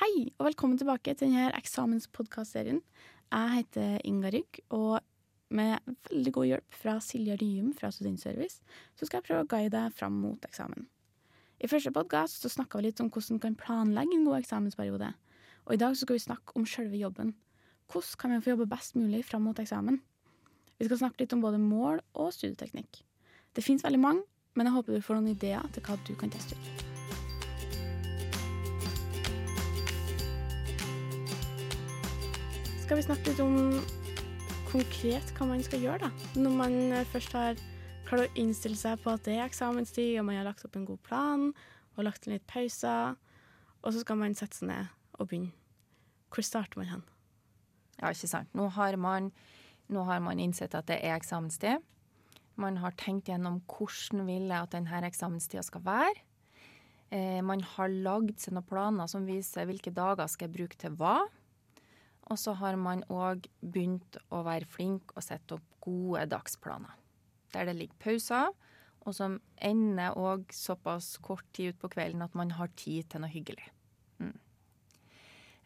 Hei, og velkommen tilbake til denne eksamenspodkastserien. Jeg heter Inga Rygg, og med veldig god hjelp fra Silja Ryum fra Studentservice, så skal jeg prøve å guide deg fram mot eksamen. I første podkast snakka vi litt om hvordan du kan planlegge en god eksamensperiode. Og i dag skal vi snakke om selve jobben. Hvordan kan vi få jobbe best mulig fram mot eksamen? Vi skal snakke litt om både mål og studieteknikk. Det fins veldig mange, men jeg håper du får noen ideer til hva du kan teste ut. Skal vi snakke litt om konkret hva man skal gjøre, da? Når man først har klart å innstille seg på at det er eksamenstid, og man har lagt opp en god plan og lagt inn litt pauser, og så skal man sette seg ned og begynne. Hvor starter man hen? Ja, ikke sant. Nå har man, nå har man innsett at det er eksamenstid. Man har tenkt gjennom hvordan vil jeg at denne eksamenstida skal være. Eh, man har lagd seg noen planer som viser hvilke dager skal jeg bruke til hva. Og så har man òg begynt å være flink og sette opp gode dagsplaner. Der det ligger pauser, og som ender òg såpass kort tid utpå kvelden at man har tid til noe hyggelig. Mm.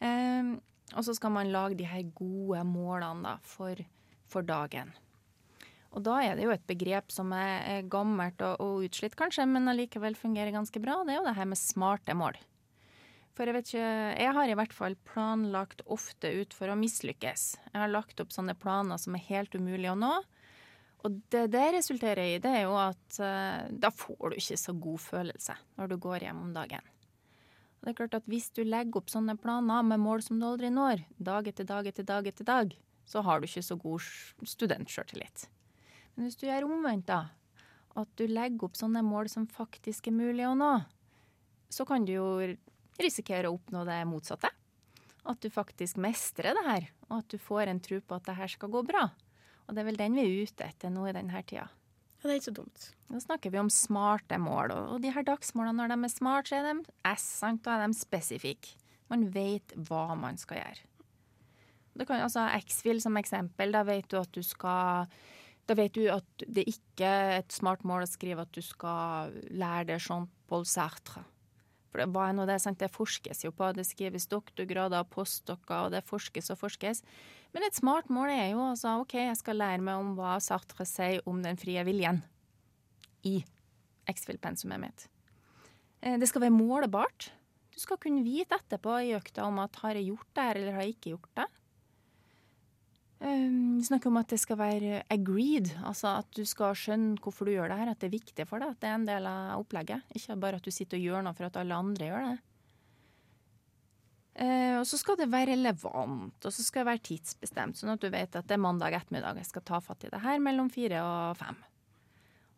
Eh, og så skal man lage de her gode målene da, for, for, dagen. Og da er det jo et begrep som er, gammelt og, og utslitt, kanskje, men allikevel fungerer ganske bra. Det er jo det her med smarte mål. For jeg vet ikke Jeg har i hvert fall planlagt ofte ut for å mislykkes. Jeg har lagt opp sånne planer som er helt umulige å nå. Og det det resulterer i, det er jo at uh, da får du ikke så god følelse når du går hjem om dagen. Og det er klart at Hvis du legger opp sånne planer med mål som du aldri når, dag etter dag etter dag, etter dag, så har du ikke så god studentsjøltillit. Men hvis du gjør omvendt, da, at du legger opp sånne mål som faktisk er mulig å nå, så kan du jo risikere å oppnå det motsatte. At du faktisk mestrer det her, og at du får en tro på at det her skal gå bra. Og det er vel den vi er ute etter nå i denne tida. Ja, det er ikke så dumt. Nå snakker vi om smarte mål, og de her dagsmålene, når de er smarte, så er de S, sant, da er de spesifikke. Man vet hva man skal gjøre. Det kan, altså X-Fill som eksempel, da vet du at du skal da vet du at det ikke er et smart mål å skrive at du skal lære deg Jean-Paul Sartre. For hva er nå det? Sant? Det forskes jo på. Det skrives doktorgrader og postdokker, og det forskes og forskes. Men et smart mål er jo altså OK, jeg skal lære meg om hva Sartre sier om den frie viljen i X-Fill-pensumet mitt. Eh, det skal være målbart. Du skal kunne vite etterpå i økta om at har jeg gjort det her, eller har jeg ikke gjort det. Ehm, vi snakker om at det skal være agreed, altså at du skal skjønne hvorfor du gjør det her. At det er viktig for deg, at det er en del av opplegget. Ikke bare at du sitter og gjør noe for at alle andre gjør det. Eh, og så skal det være relevant, og så skal det være tidsbestemt, sånn at du vet at det er mandag ettermiddag jeg skal ta fatt i det her mellom fire og fem.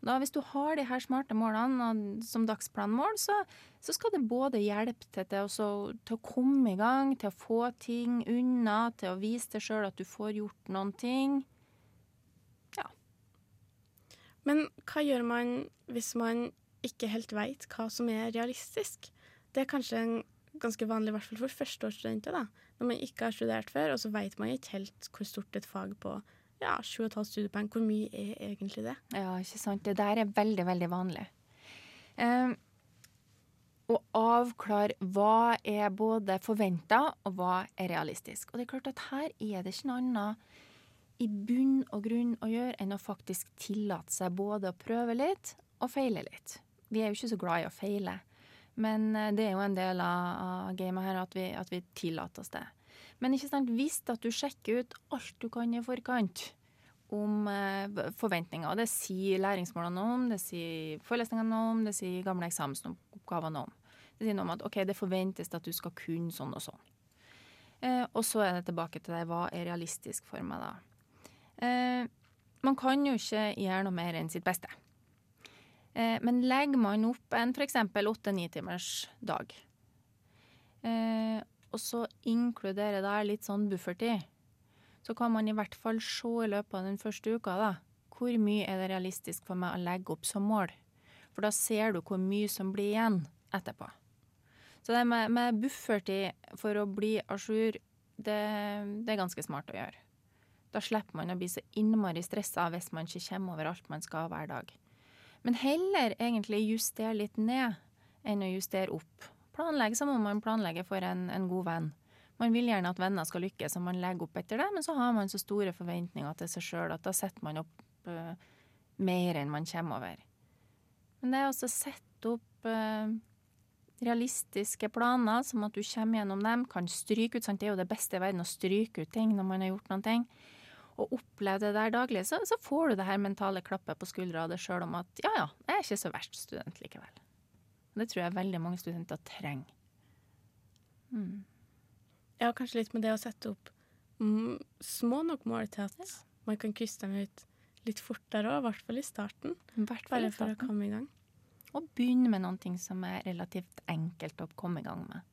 Da, hvis du har de her smarte målene som dagsplanmål, så, så skal det både hjelpe til, til, også, til, å komme i gang, til å få ting unna, til å vise deg sjøl at du får gjort noen ting. Ja. Men hva gjør man hvis man ikke helt veit hva som er realistisk? Det er kanskje en ganske vanlig, i hvert fall for førsteårsstudenter, da. Når man ikke har studert før, og så veit man ikke helt hvor stort et fag på ja, 7,5 studiepoeng. Hvor mye er egentlig det? Ja, ikke sant. Det der er veldig, veldig vanlig. Eh, å avklare hva er både forventa og hva er realistisk. Og det er klart at her er det ikke noe annet i bunn og grunn å gjøre enn å faktisk tillate seg både å prøve litt og feile litt. Vi er jo ikke så glad i å feile, men eh, det er jo en del av gamet her at vi, at vi tillater oss det. Men ikke sant, hvis at du sjekker ut alt du kan i forkant om eh, forventninger, det sier læringsmålene noe om, det sier forelesningene noe om, det sier gamle eksamensoppgaver noe om. Det sier noe om at OK, det forventes at du skal kunne sånn og sånn. Eh, og så er det tilbake til deg. hva er realistisk for meg da? Eh, man kan jo ikke gjøre noe mer enn sitt beste. Eh, men legger man opp en f.eks. åtte-ni timers dag, eh, og så inkluderer det litt sånn buffertid, så kan man i hvert fall se i løpet av den første uka da, hvor mye er det realistisk for meg å legge opp som mål. For da ser du hvor mye som blir igjen etterpå. Så det med, med buffertid for å bli à jour, det, det, er ganske smart å gjøre. Da slipper man å bli så innmari stressa hvis man ikke kommer over alt man skal hver dag. Men heller egentlig justere litt ned enn å justere opp planlegge, så må man planlegge for en, en god venn. Man vil gjerne at venner skal lykkes, og man legger opp etter det, men så har man så store forventninger til seg sjøl at da setter man opp uh, mer enn man kommer over. Men det er også å sette opp uh, realistiske planer, som at du kommer gjennom dem, kan stryke ut. Sant? Det er jo det beste i verden å stryke ut ting når man har gjort noen ting. Og oppleve det der daglig, så, så får du det her mentale klappet på skuldra av deg sjøl om at ja ja, jeg er ikke så verst student likevel. Det tror jeg veldig mange studenter trenger. Mm. Ja, kanskje litt med det å sette opp små nok mål til at ja. man kan krysse dem ut litt fortere òg, i hvert fall i starten. Bare for å komme i gang. Og begynne med ting som er relativt enkelt å komme i gang med.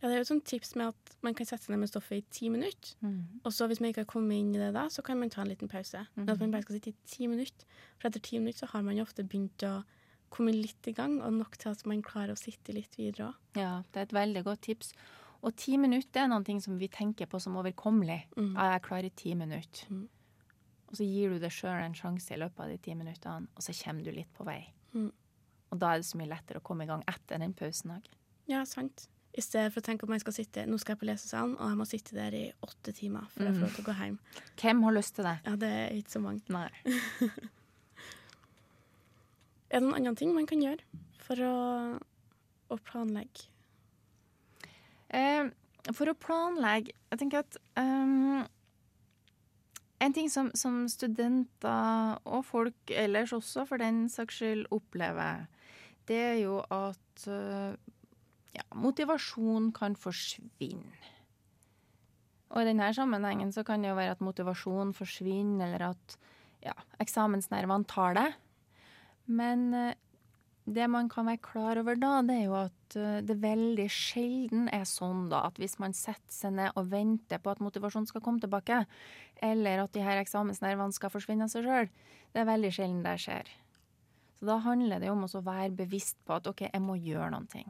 Ja, det er jo et sånt tips med at man kan sette seg ned med stoffet i ti minutter. Mm. Og så hvis man ikke har kommet inn i det da, så kan man ta en liten pause. Mm. Men at man bare skal sitte i ti minutter. For etter ti minutter så har man jo ofte begynt å komme litt i gang, og nok til at man klarer å sitte litt videre òg. Ja, det er et veldig godt tips. Og ti minutter er noe som vi tenker på som overkommelig. Mm. Jeg er klar i ti minutter. Mm. Og så gir du deg sjøl en sjanse i løpet av de ti minuttene, og så kommer du litt på vei. Mm. Og da er det så mye lettere å komme i gang etter den pausen òg. Ja, sant. I stedet for å tenke at man skal sitte Nå skal jeg på lesesalen, og jeg må sitte der i åtte timer for jeg får lov til å gå hjem. Hvem har lyst til det? Ja, det er ikke så mange. Nei. Er det noen andre ting man kan gjøre for å, å planlegge? Eh, for å planlegge Jeg tenker at um, en ting som, som, studenter og folk ellers også, for den saks skyld, opplever, det er jo at uh, ja, motivasjon kan forsvinne. Og i denne sammenhengen så kan det jo være at motivasjon forsvinner, eller at ja, eksamensnervene tar det. Men eh, det man kan være klar over da, det er jo at eh, det veldig sjelden er sånn da at hvis man setter seg ned og venter på at motivasjonen skal komme tilbake, eller at de her eksamensnervene skal forsvinne av seg sjøl, det er veldig sjelden det skjer. Så da handler det om å være bevisst på at OK, jeg må gjøre noen ting.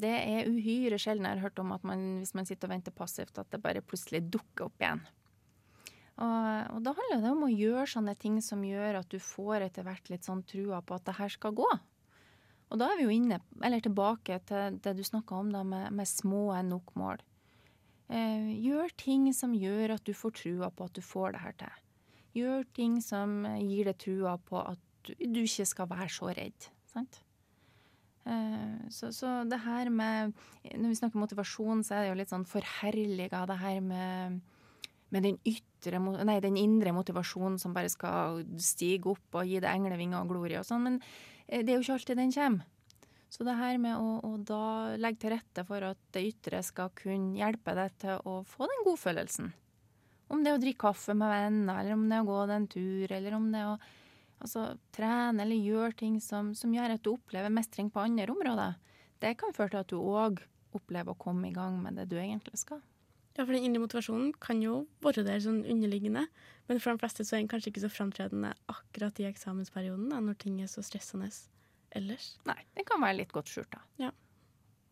det er uhyre sjelden jeg har hørt om at man, hvis man sitter og venter passivt, at det bare plutselig dukker opp igjen. Og, og, da handler det om å gjøre sånne ting som gjør at du får etter hvert litt sånn trua på at det her skal gå. Og da er vi jo inne, eller tilbake til det du snakka om da med, med små nok mål. Eh, gjør ting som gjør at du får trua på at du får det her til. Gjør ting som gir deg trua på at du, du ikke skal være så redd. Sant? Eh, så, så, det her med Når vi snakker motivasjon, så er det jo litt sånn forherliga det her med med den, ytre, nei, den indre motivasjonen som bare skal stige opp og gi deg englevinger og glorie og sånn. Men eh, det er jo ikke alltid den kommer. Så det her med å, å, da legge til rette for at det ytre skal kunne hjelpe deg til å få den godfølelsen. Om det er å drikke kaffe med venner, eller om det er å gå den tur, eller om det er å altså, trene eller gjøre ting som, som, gjør at du opplever mestring på andre områder. Det kan føre til at du òg opplever å komme i gang med det du egentlig skal. Ja, for den indre motivasjonen kan jo være der sånn underliggende, men for de fleste så er den kanskje ikke så framtredende akkurat i eksamensperioden, da, når ting er så stressende ellers. Nei, den kan være litt godt skjult, da. Ja.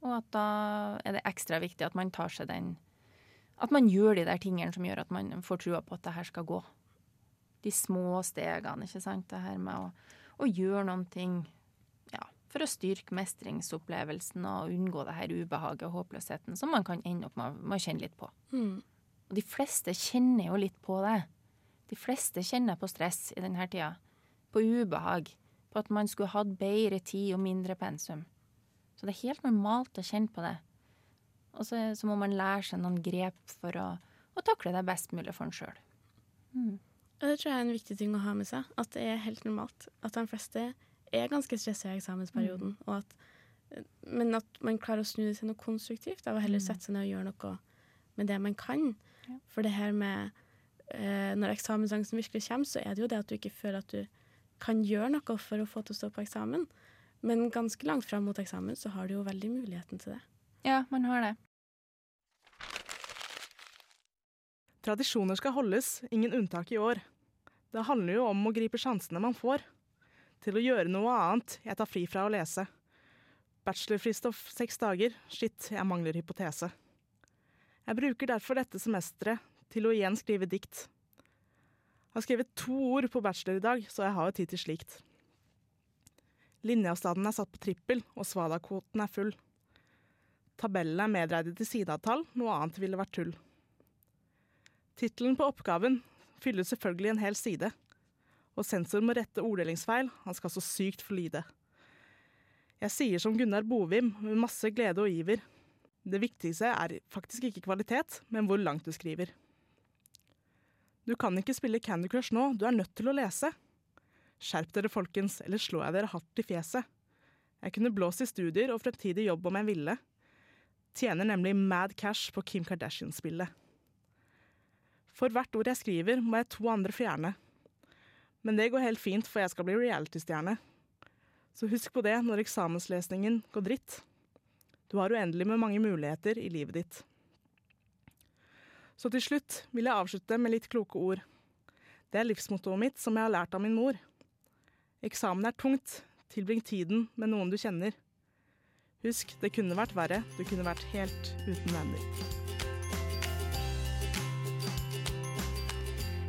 Og at da er det ekstra viktig at man tar seg den At man gjør de der tingene som gjør at man får trua på at det her skal gå. De små stegene, ikke sant. Det her med å, å gjøre noen ting for å styrke mestringsopplevelsen og unngå det her ubehaget og håpløsheten som man kan ende opp med, å kjenne litt på. Mm. Og de fleste kjenner jo litt på det. De fleste kjenner på stress i denne tida. På ubehag. På at man skulle hatt bedre tid og mindre pensum. Så det er helt normalt å kjenne på det. Og så, så må man lære seg noen grep for å, å takle det best mulig for en sjøl. Mm. Og det tror jeg er en viktig ting å ha med seg. At det er helt normalt. At de fleste er ganske stressa i eksamensperioden. Mm. At, men at man klarer å snu det til noe konstruktivt av å heller mm. sette seg ned og gjøre noe med det man kan. Ja. For det her med eh, Når eksamensangsten virkelig kommer, så er det jo det at du ikke føler at du kan gjøre noe for å få til å stå på eksamen. Men ganske langt fram mot eksamen så har du jo veldig muligheten til det. Ja, man har det. Tradisjoner skal holdes, ingen unntak i år. Det handler jo om å gripe sjansene man får til å gjøre noe annet. Jeg tar fri fra å lese. Bachelorfrist om seks dager. Shit, jeg mangler hypotese. Jeg bruker derfor dette semesteret til å igjen skrive dikt. Jeg har skrevet to ord på bachelor i dag, så jeg har jo tid til slikt. Linjeavstanden er satt på trippel, og svada-kvoten er full. Tabellene er medregnet til sideavtall, noe annet ville vært tull. Tittelen på oppgaven fyller selvfølgelig en hel side, og sensor må rette orddelingsfeil, han skal så sykt få. Jeg sier som Gunnar Bovim, med masse glede og iver. Det viktigste er faktisk ikke kvalitet, men hvor langt du skriver. Du kan ikke spille Candy Crush nå, du er nødt til å lese. Skjerp dere, folkens, eller slår jeg dere hardt i fjeset. Jeg kunne blåst i studier og fremtidig jobb om jeg ville. Tjener nemlig mad cash på Kim Kardashian-spillet. For hvert ord jeg skriver, må jeg to andre fjerne. Men det går helt fint, for jeg skal bli reality-stjerne. Så husk på det når eksamenslesningen går dritt. Du har uendelig med mange muligheter i livet ditt. Så til slutt vil jeg avslutte med litt kloke ord. Det er livsmottoet mitt som jeg har lært av min mor. Eksamen er tungt, tilbring tiden med noen du kjenner. Husk, det kunne vært verre, du kunne vært helt uten venner.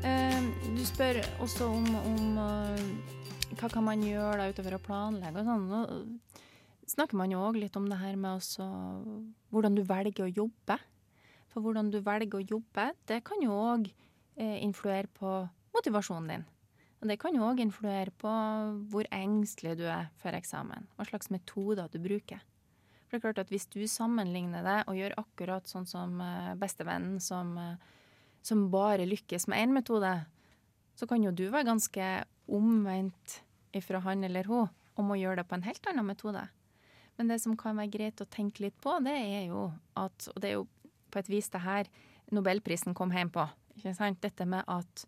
Du spør også om, om uh, hva kan man gjøre da utover å planlegge og sånn. Nå snakker man jo òg litt om det her med også hvordan du velger å jobbe. For hvordan du velger å jobbe, det kan jo òg eh, influere på motivasjonen din. Og det kan jo òg influere på hvor engstelig du er for eksamen. Hva slags metoder du bruker. For det er klart at Hvis du sammenligner det og gjør akkurat sånn som eh, bestevennen som, eh, som bare lykkes med én metode, så kan jo du være ganske omvendt ifra han eller hun om å gjøre det på en helt annen metode. Men det som kan være greit å tenke litt på, det er jo at Og det er jo på et vis det her nobelprisen kom hjem på. Ikke sant? Dette med at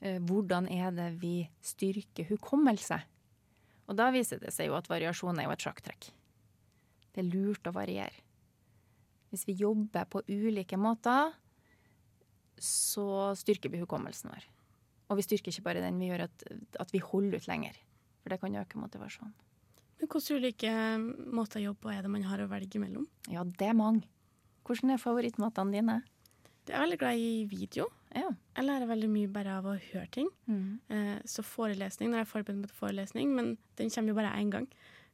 eh, hvordan er det vi styrker hukommelse? Og da viser det seg jo at variasjon er jo et sjakktrekk. Det er lurt å variere. Hvis vi jobber på ulike måter, så styrker vi hukommelsen vår. Og vi styrker ikke bare den, vi gjør at, at vi holder ut lenger. For det kan øke motivasjonen. Men Hvilke ulike måter å jobbe på er det man har å velge mellom? Ja, det er mange. Hvordan er favorittmatene dine? Jeg er veldig glad i video. Ja. Jeg lærer veldig mye bare av å høre ting. Mm. Eh, så forelesning, når jeg forbereder meg til forelesning, men den kommer jo bare én gang.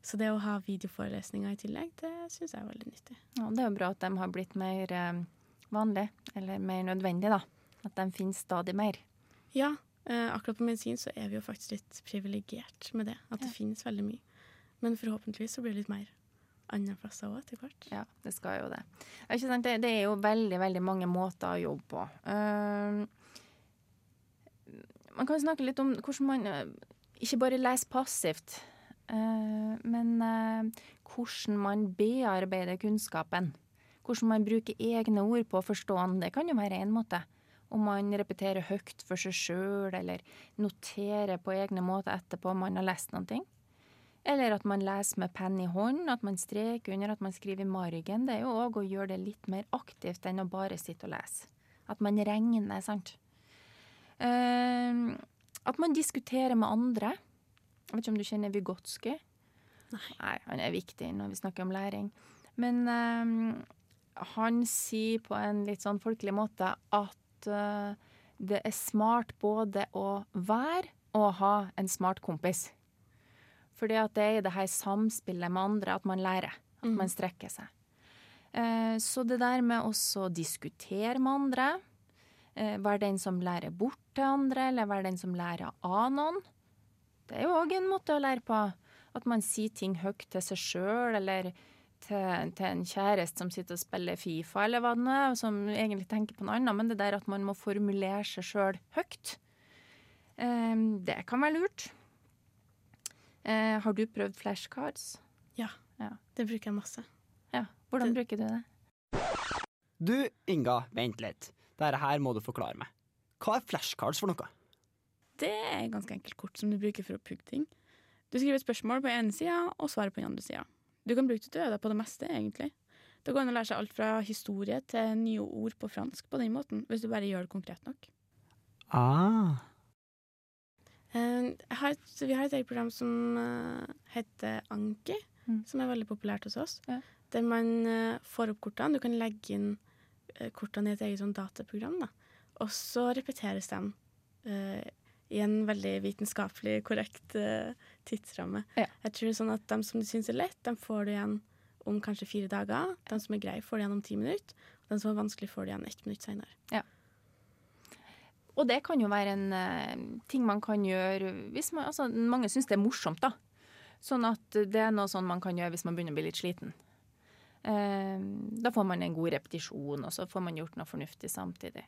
Så det å ha videoforelesninger i tillegg, det syns jeg er veldig nyttig. Ja, det er jo bra at de har blitt mer eh, vanlig, eller mer nødvendig, da. At de finnes stadig mer. Ja, eh, akkurat på medisin så er vi jo faktisk litt privilegert med det. At det Ja. finnes veldig mye. Men forhåpentligvis så blir det litt mer andre plasser òg etter hvert. Ja, det skal jo det. Det? Det, det er jo veldig, veldig mange måter å jobbe på. Uh, man kan snakke litt om hvordan man eh, ikke bare leser passivt, uh, men hvordan man bearbeider kunnskapen. Hvordan man bruker egne ord på å forstå den. Det kan jo være én måte. Om man repeterer høyt for seg sjøl, eller noterer på egne måter etterpå om man har lest noen ting. Eller at man leser med penn i hånd, at man streker under, at man skriver i margen. Det er jo òg å gjøre det litt mer aktivt enn å bare sitte og lese. At man regner, sant. Uh, at man diskuterer med andre. Jeg vet ikke om du kjenner Vygotsky? Nei. Nei, han er viktig når vi snakker om læring. Men eh, han sier på en litt sånn folkelig måte at uh, det er smart både å være og ha en smart kompis. Fordi at det er i det her samspillet med andre at man lærer. At man strekker seg. Uh, så det der med også å diskutere med andre, uh, være den som lærer bort til andre, eller være den som lærer av noen, det er jo òg en måte å lære på. At man sier ting høyt til seg sjøl, eller til, til en kjæreste som sitter og spiller Fifa, eller hva det nå er, og som egentlig tenker på noe annet. Men det der at man må formulere seg sjøl høyt, eh, det kan være lurt. Eh, har du prøvd flashcards? ja, Det bruker jeg masse. Ja. Hvordan Det- bruker du det? Du, Inga, vent litt. Dette her må du forklare meg. Hva er flashcards for noe? Det er ganske enkelt kort som du bruker for å pugge ting. Du skriver et spørsmål på ene sida og svaret på den andre sida. Du kan bruke deg på det meste, egentlig. Det går an å lære seg alt fra historie til nye ord på fransk på den måten, hvis du bare gjør det konkret nok. Ah. Eh, har et, vi har et eget program som eh, heter Anki, Mm. som er veldig populært hos oss. Ja. Der man eh, får opp kortene. Du kan legge inn kortene i et eget sånn dataprogram. Da. Og så repeteres de eh, i en veldig vitenskapelig korrekt uh, tidsramme. Ja. Jeg tror sånn at De som du syns er lett, de får du igjen om kanskje fire dager. De som er greie, får du igjen om ti minutter. Og de som er vanskelig, får du igjen ett minutt senere. Og det kan jo være en uh, ting man kan gjøre hvis man Altså, mange syns det er morsomt, da. Sånn at det er noe sånn man kan gjøre hvis man begynner å bli litt sliten. Uh, da får man en god repetisjon, og så får man gjort noe fornuftig samtidig.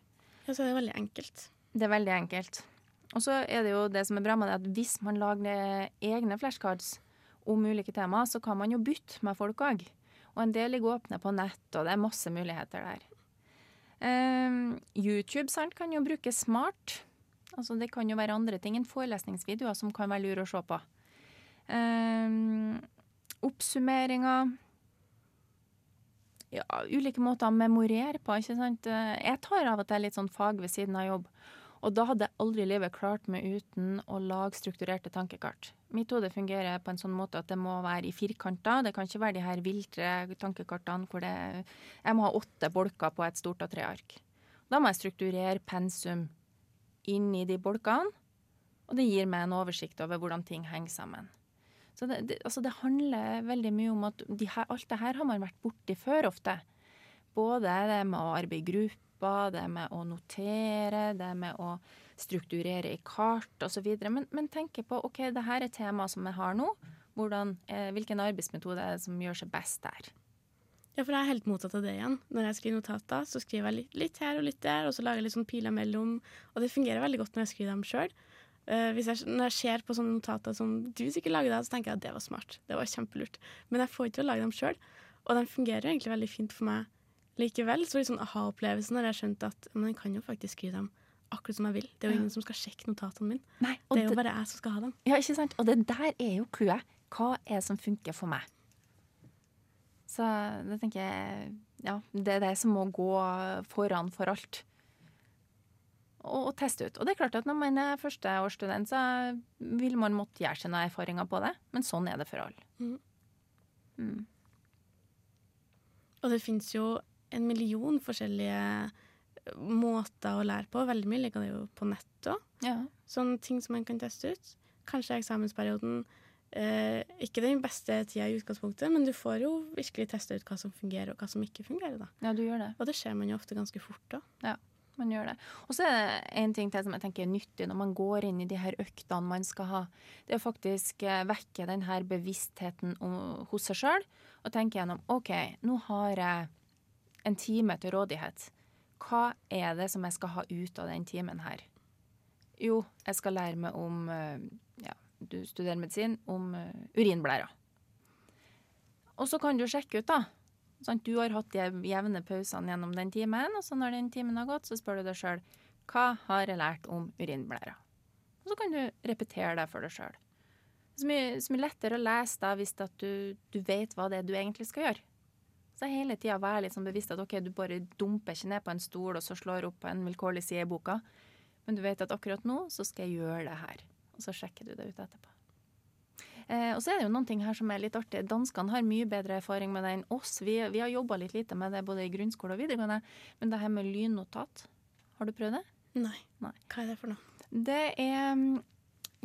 Ja, så er det veldig enkelt. Det er veldig enkelt. Og så er det jo det som er bra med det, at hvis man lager egne flashcards om ulike temaer, så kan man jo bytte med folk òg. Og en del ligger åpne på nett, og det er masse muligheter der. Ehm, YouTube sant, kan jo brukes smart. Altså, det kan jo være andre ting enn forelesningsvideoer som kan være lure å se på. Um, oppsummeringer Ja, ulike måter å memorere på, ikke sant. Eh, Jeg tar av og til litt sånn fag ved siden av jobb. Og da hadde jeg aldri i livet klart meg uten å lage strukturerte tankekart. Mitt hode fungerer på en sånn måte at det må være i firkanter. Det kan ikke være de her viltre tankekartene hvor det Jeg må ha åtte bolker på et stort A3-ark. Da må jeg strukturere pensum inn i de bolkene, og det gir meg en oversikt over hvordan ting henger sammen. Så det, det, altså det handler veldig mye om at de her, alt det her har man vært borti før ofte. Både det med å arbeide i grupper, det med å notere, det med å strukturere i kart osv. Men, men tenke på ok, det her er temaet som jeg har nå. Hvordan, eh, hvilken arbeidsmetode er det som gjør seg best der? Ja, for jeg er helt motsatt av det igjen. Når jeg skriver notater, så skriver jeg litt, litt her og litt der, og så lager jeg litt sånn piler mellom. Og det fungerer veldig godt når jeg skriver dem sjøl. Uh, når jeg ser på sånne notater som du sikkert lager så tenker jeg at det var smart. Det var kjempelurt. Men jeg får ikke til å lage dem sjøl. Og de fungerer egentlig veldig fint for meg likevel. Så det er sånn aha-opplevelsen når jeg skjønte at men jeg kan jo faktisk skrive dem akkurat som jeg vil. Det er jo ingen som skal sjekke notatene mine. Nei, Det er jo det- bare jeg som skal ha dem. Ja, ikke sant? Og det der er jo clouet. Hva er det som funker for meg? Så det tenker jeg Ja, det er det som må gå foran for alt. Og, og teste ut. Og det er klart at når man er førsteårsstudent, så vil man måtte gjøre noen erfaringer på det. Men sånn er det for alle. Mm. Mm. Og det fins jo en million forskjellige måter å lære på. Veldig mye ligger det jo på nett òg. Ja. Sånne ting som man kan teste ut. Kanskje eksamensperioden eh, ikke den beste tida i utgangspunktet, men du får jo virkelig teste ut hva som fungerer og hva som ikke fungerer. da. ja, du gjør det. Og det ser man jo ofte ganske fort òg. Man gjør det. Og så er det en ting til som jeg tenker er nyttig når man går inn i de her øktene man skal ha. Det er å faktisk eh, vekke den her bevisstheten om, hos seg sjøl og tenke gjennom OK, nå har jeg en time til rådighet. Hva er det som jeg skal ha ut av den timen her? Jo, jeg skal lære meg om eh, Ja, du studerer medisin, om urinblæra. Og så kan du sjekke ut, da. Sant? Du har hatt de jevne pausene gjennom den timen, og så når den timen har gått, så spør du deg sjøl hva har jeg lært om urinblæra? Og så kan du repetere det for deg sjøl. Så mye, så mye lettere å lese da hvis du, du vet hva det er du egentlig skal gjøre. Så hele tida være litt sånn bevisst at ok, du bare dumper ikke ned på en stol og så slår opp på en vilkårlig side i boka, men du vet at akkurat nå så skal jeg gjøre det her. Og så sjekker du det ut etterpå. Eh, og så er det jo noen ting her som er litt artig. Danskene har mye bedre erfaring med det enn oss. Vi, vi har jobba litt lite med det både i grunnskole og videregående. Men det her med lynnotat, har du prøvd det? Nei. Nei. Hva er det for noe? Det er, mm,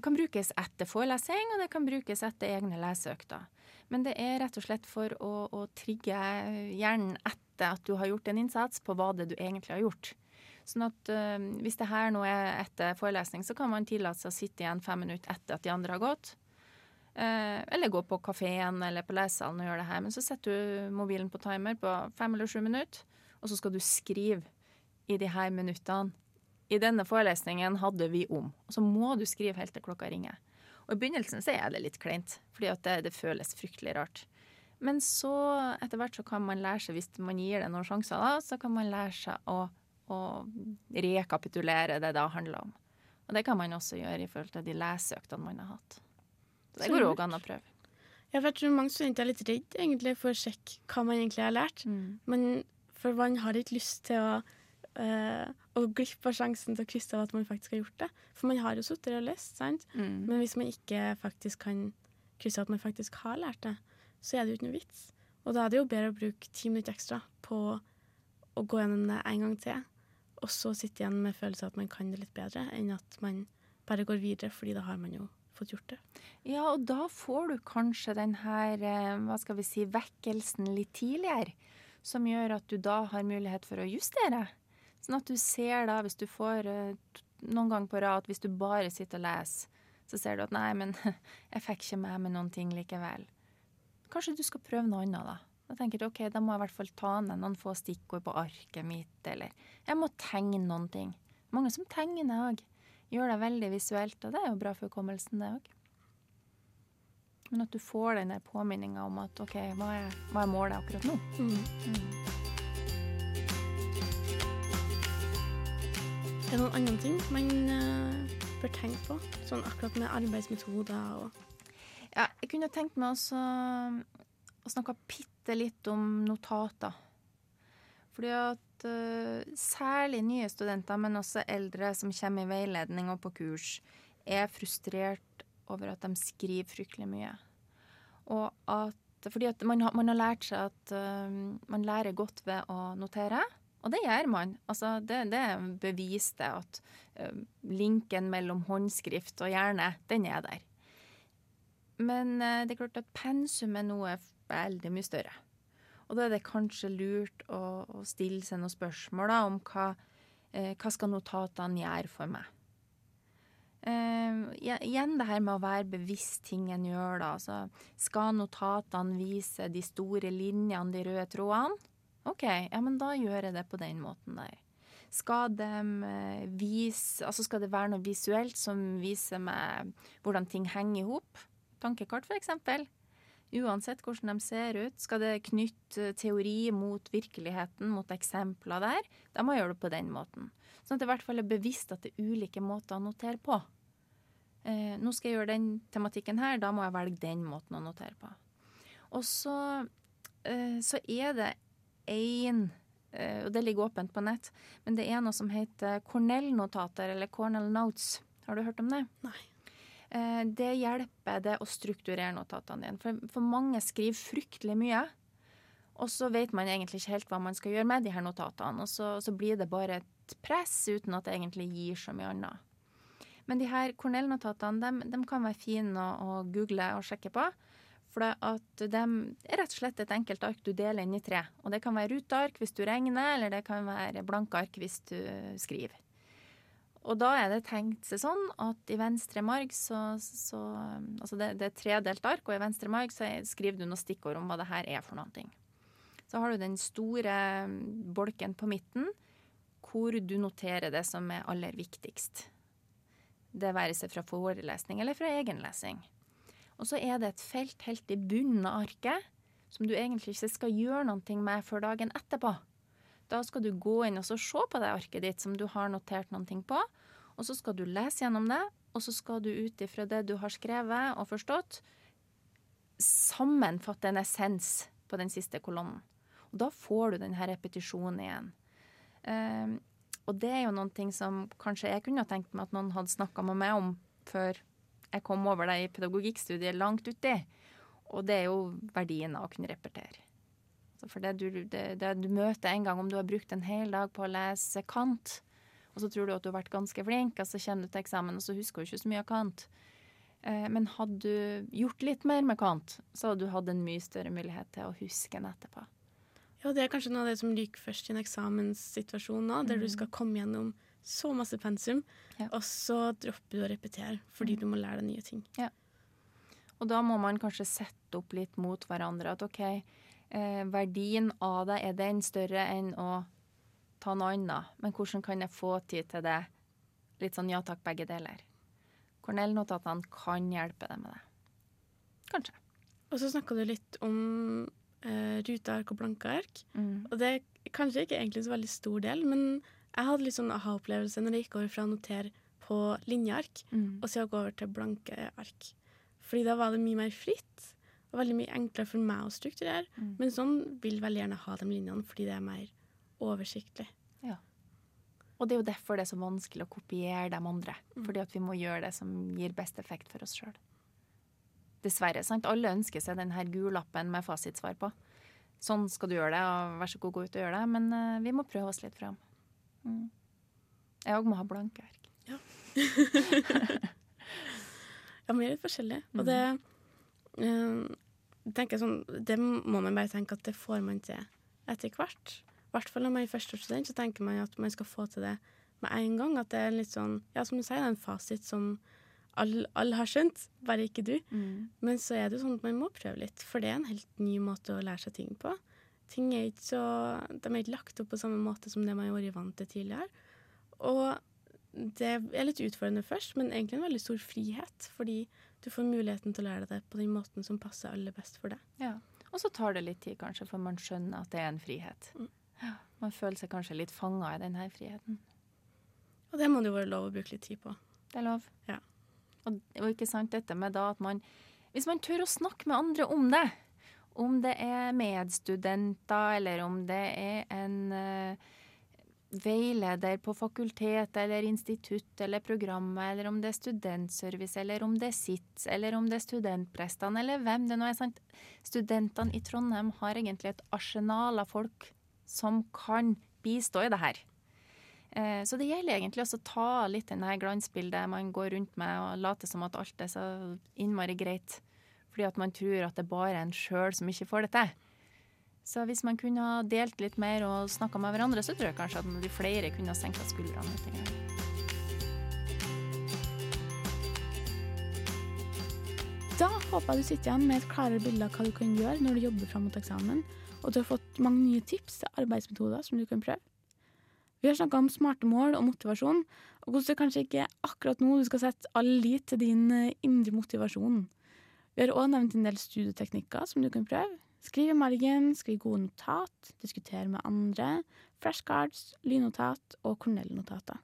kan brukes etter forelesning, og det kan brukes etter egne leseøkter. Men det er rett og slett for å, å trigge hjernen etter at du har gjort en innsats, på hva det du egentlig har gjort. Sånn at øh, Hvis det her nå er etter forelesning, så kan man tillate seg å sitte igjen fem minutter etter at de andre har gått. Eh, eller gå på kafeen eller på lesesalen og gjøre det her. Men så setter du mobilen på timer på fem eller sju minutter, og så skal du skrive i de her minuttene. I denne forelesningen hadde vi om. Og så må du skrive helt til klokka ringer. Og i begynnelsen så er det litt kleint, fordi at det, det føles fryktelig rart. Men så etter hvert så kan man lære seg, hvis man gir det noen sjanser, da, så kan man lære seg å, å rekapitulere det det handler om. Og det kan man også gjøre i forhold til de leseøktene man har hatt. Så det går òg an å prøve. Ja, for jeg tror mange studenter er litt redd egentlig for å sjekke hva man egentlig har lært. Men for man har ikke lyst til å, eh, å glipp av sjansen til å krysse av at man faktisk har gjort det. For man har jo sittet og lest, sant? Mm. Men hvis man ikke faktisk kan krysse av at man faktisk har lært det, så er det jo ikke noe vits. Og da er det jo bedre å bruke ti minutter ekstra på å gå gjennom det en gang til, og så sitte igjen med følelsen av at man kan det litt bedre, enn at man bare går videre, fordi da har man jo fått gjort det. Ja, og da får du kanskje den her, eh, hva skal vi si, vekkelsen litt tidligere. Som gjør at du da har mulighet for å justere. Sånn at du ser da, hvis du får eh, noen ganger på rad, hvis du bare sitter og leser, så ser du at nei, men jeg fikk ikke med meg noen ting likevel. Kanskje du skal prøve noe annet, da. Da tenker du OK, da må jeg i hvert fall ta ned noen få stikkord på arket mitt, eller jeg må tegne noen ting. Mange som tegner òg. Gjør det veldig visuelt, og det er jo bra for hukommelsen, det òg. Men at du får den der påminninga om at OK, hva er, hva er målet akkurat nå? Er det noen andre ting man uh, bør tenke på? Sånn akkurat med arbeidsmetoder og Ja, jeg kunne tenkt meg også å snakke bitte litt om notater. Fordi at uh, særlig nye studenter, men også eldre som kommer i veiledning og på kurs, er frustrert over at de skriver fryktelig mye. Og at fordi at man har, man har lært seg at uh, man lærer godt ved å notere. Og det gjør man. Altså, det, det beviste at eh, linken mellom håndskrift og hjerne, den er der. Men eh, det er klart at pensumet nå er veldig mye større. Og da er det kanskje lurt å, å stille seg noen spørsmål da, om hva, eh, hva skal notatene gjøre for meg. Igjen- igjen det her med å være bevisst ting en gjør, da. Altså, skal notatene vise de store linjene, de røde trådene? OK, ja, men da gjør jeg det på den måten der. Skal, dem, eh, vise, altså skal det være noe visuelt som viser meg hvordan ting henger i hop? Tankekart, eksempel. Uansett hvordan de ser ut. Skal det knytte teori mot virkeligheten, mot eksempler der? Da må jeg gjøre det på den måten. Sånn at det i hvert fall er bevisst at det er ulike måter å notere på. Eh, nå skal jeg gjøre den tematikken her, da må jeg velge den måten å notere på. Og så, eh, så er det én eh, Og det ligger åpent på nett, men det er noe som heter Cornell-notater, eller Cornell Notes. Har du hørt om det? Nei. Eh, det hjelper det å strukturere notatene dine. For, for mange skriver fryktelig mye. Og så vet man egentlig ikke helt hva man skal gjøre med de her notatene. Og så, så blir det bare et press uten at det egentlig gir så mye annet. Men de her Cornell-notatene de, kan være fine å, å google og sjekke på. For det de er rett og slett et enkelt ark du deler inn i tre. Og det kan være ruteark hvis du regner, eller det kan være blanke ark hvis du skriver. Og da er det tenkt seg sånn at i venstre marg så, så Altså det, det er tredelt ark, og i venstre marg så er- skriver du noen stikkord om hva det her er for ting. Så har du den store bolken på midten hvor du noterer det som er aller viktigst. Det være seg fra forelesning eller fra egenlesing. Og så er det et felt helt i bunnen av arket som du egentlig ikke skal gjøre noe med før dagen etterpå. Da skal du gå inn og se på det arket ditt som du har notert noe på, og så skal du lese gjennom det, og så skal du ut ifra det du har skrevet og forstått, sammenfatte en essens på den siste kolonnen. Og da får du denne repetisjonen igjen. Um, og det er jo noen ting som kanskje jeg kunne tenkt meg at noen hadde snakka med meg om før jeg kom over det i pedagogikkstudiet langt uti. Og det er jo verdien av å kunne repetere. Så for det du, det, det du møter en gang, om du har brukt en hel dag på å lese Kant, og så tror du at du har vært ganske flink, og så kommer du til eksamen, og så husker du ikke så mye av Kant. Eh, Men hadde du gjort litt mer med Kant, så hadde du hatt en mye større mulighet til å huske den etterpå. Ja, det er kanskje noe av det som ryker først i en eksamenssituasjon nå, der du skal komme gjennom så masse pensum, Ja. og så dropper du å repetere fordi du må lære deg nye ting. Og da må man kanskje sette opp litt mot hverandre. At OK, eh, verdien av det, er den større enn å ta noe annet? Men hvordan kan jeg få tid til det? Litt sånn ja takk, begge deler. Cornell-notatene kan hjelpe deg med det. Kanskje. Og så snakka du litt om eh, ruteark og blanke ark. Mm. Og det er kanskje ikke egentlig så veldig stor del, men jeg hadde litt sånn aha-opplevelse når jeg gikk over fra å notere på linjeark, Mm. og så gå over til blanke ark. Fordi da var det mye mer fritt, og veldig mye enklere for meg å strukturere. Mm. Men sånn vil veldig gjerne ha de linjene, fordi det er mer oversiktlig. Ja. Og det er jo derfor det er så vanskelig å kopiere de andre. Mm. Fordi at vi må gjøre det som gir best effekt for oss sjøl. Dessverre. sant? Alle ønsker seg denne gullappen med fasitsvar på. Sånn skal du gjøre det, og vær så god, gå ut og gjør det. Men uh, vi må prøve oss litt fram. Mm. Jeg òg må ha blanke ark. Ja, ja, vi er litt forskjellige. Og det eh, tenker jeg sånn, Det må man bare tenke at det får man til etter hvert. I hvert fall når man er førsteårsstudent, så tenker man at man skal få til det med en gang. At det er litt sånn, ja, som du sier, det er en fasit som alle all har skjønt, bare ikke du. Mm. Men så er det jo sånn at man må prøve litt, for det er en helt ny måte å lære seg ting på. Ting er ikke så, De er ikke lagt opp på samme måte som det man har vært vant til tidligere. Og det er litt utfordrende først, men egentlig en veldig stor frihet. Fordi du får muligheten til å lære deg det på den måten som passer aller best for deg. Ja. Og så tar det litt tid, kanskje, for man skjønner at det er en frihet. Mm. Man føler seg kanskje litt fanga i denne friheten. Og det må det jo være lov å bruke litt tid på. Det er lov. Ja. Og, og ikke sant dette med da at man Hvis man tør å snakke med andre om det, om det er medstudenter, eller om det er en eh, veileder på fakultet eller institutt eller programmet, eller om det er studentservice, eller om det er SITS, eller om det er studentprestene, eller hvem det nå er. sant? Studentene i Trondheim har egentlig et arsenal av folk som kan bistå i det her. Eh, Så det gjelder egentlig også å ta litt det glansbildet man går rundt med og late som at alt er så innmari greit, fordi at man tror at det bare er en sjøl som ikke får det til. Så hvis man kunne ha delt litt mer og snakka med hverandre, så tror jeg kanskje at de flere kunne ha senka skuldrene litt. Da håper jeg du sitter igjen med et klarere bilde av hva du kan gjøre når du jobber fram mot eksamen, og du har fått mange nye tips til arbeidsmetoder som du kan prøve. Vi har snakka om smarte mål og motivasjon, og hvordan det kanskje ikke akkurat nå du skal sette all lit til din eh, indre motivasjon. Vi har òg nevnt en del studieteknikker som du kan prøve. Skriv i margen, skriv gode notat, diskutere med andre, flashcards, lynnotat og Cornell-notater.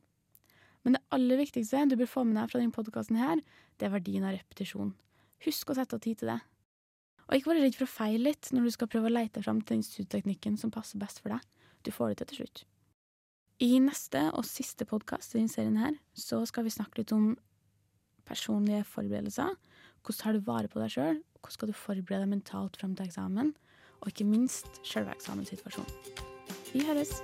Men det aller viktigste du bør få med deg fra denne podkasten det er verdien av repetisjon. Husk å sette av tid til det. Og ikke være redd for å feile litt når du skal prøve å lete fram til den studieteknikken som passer best for deg. Du får det til til slutt. I neste og siste podkast i denne serien her, så skal vi snakke litt om personlige forberedelser. Hvordan tar du vare på deg sjøl? Hvordan skal du forberede deg mentalt fram til eksamen? Og ikke minst sjølve eksamenssituasjonen. Vi høres!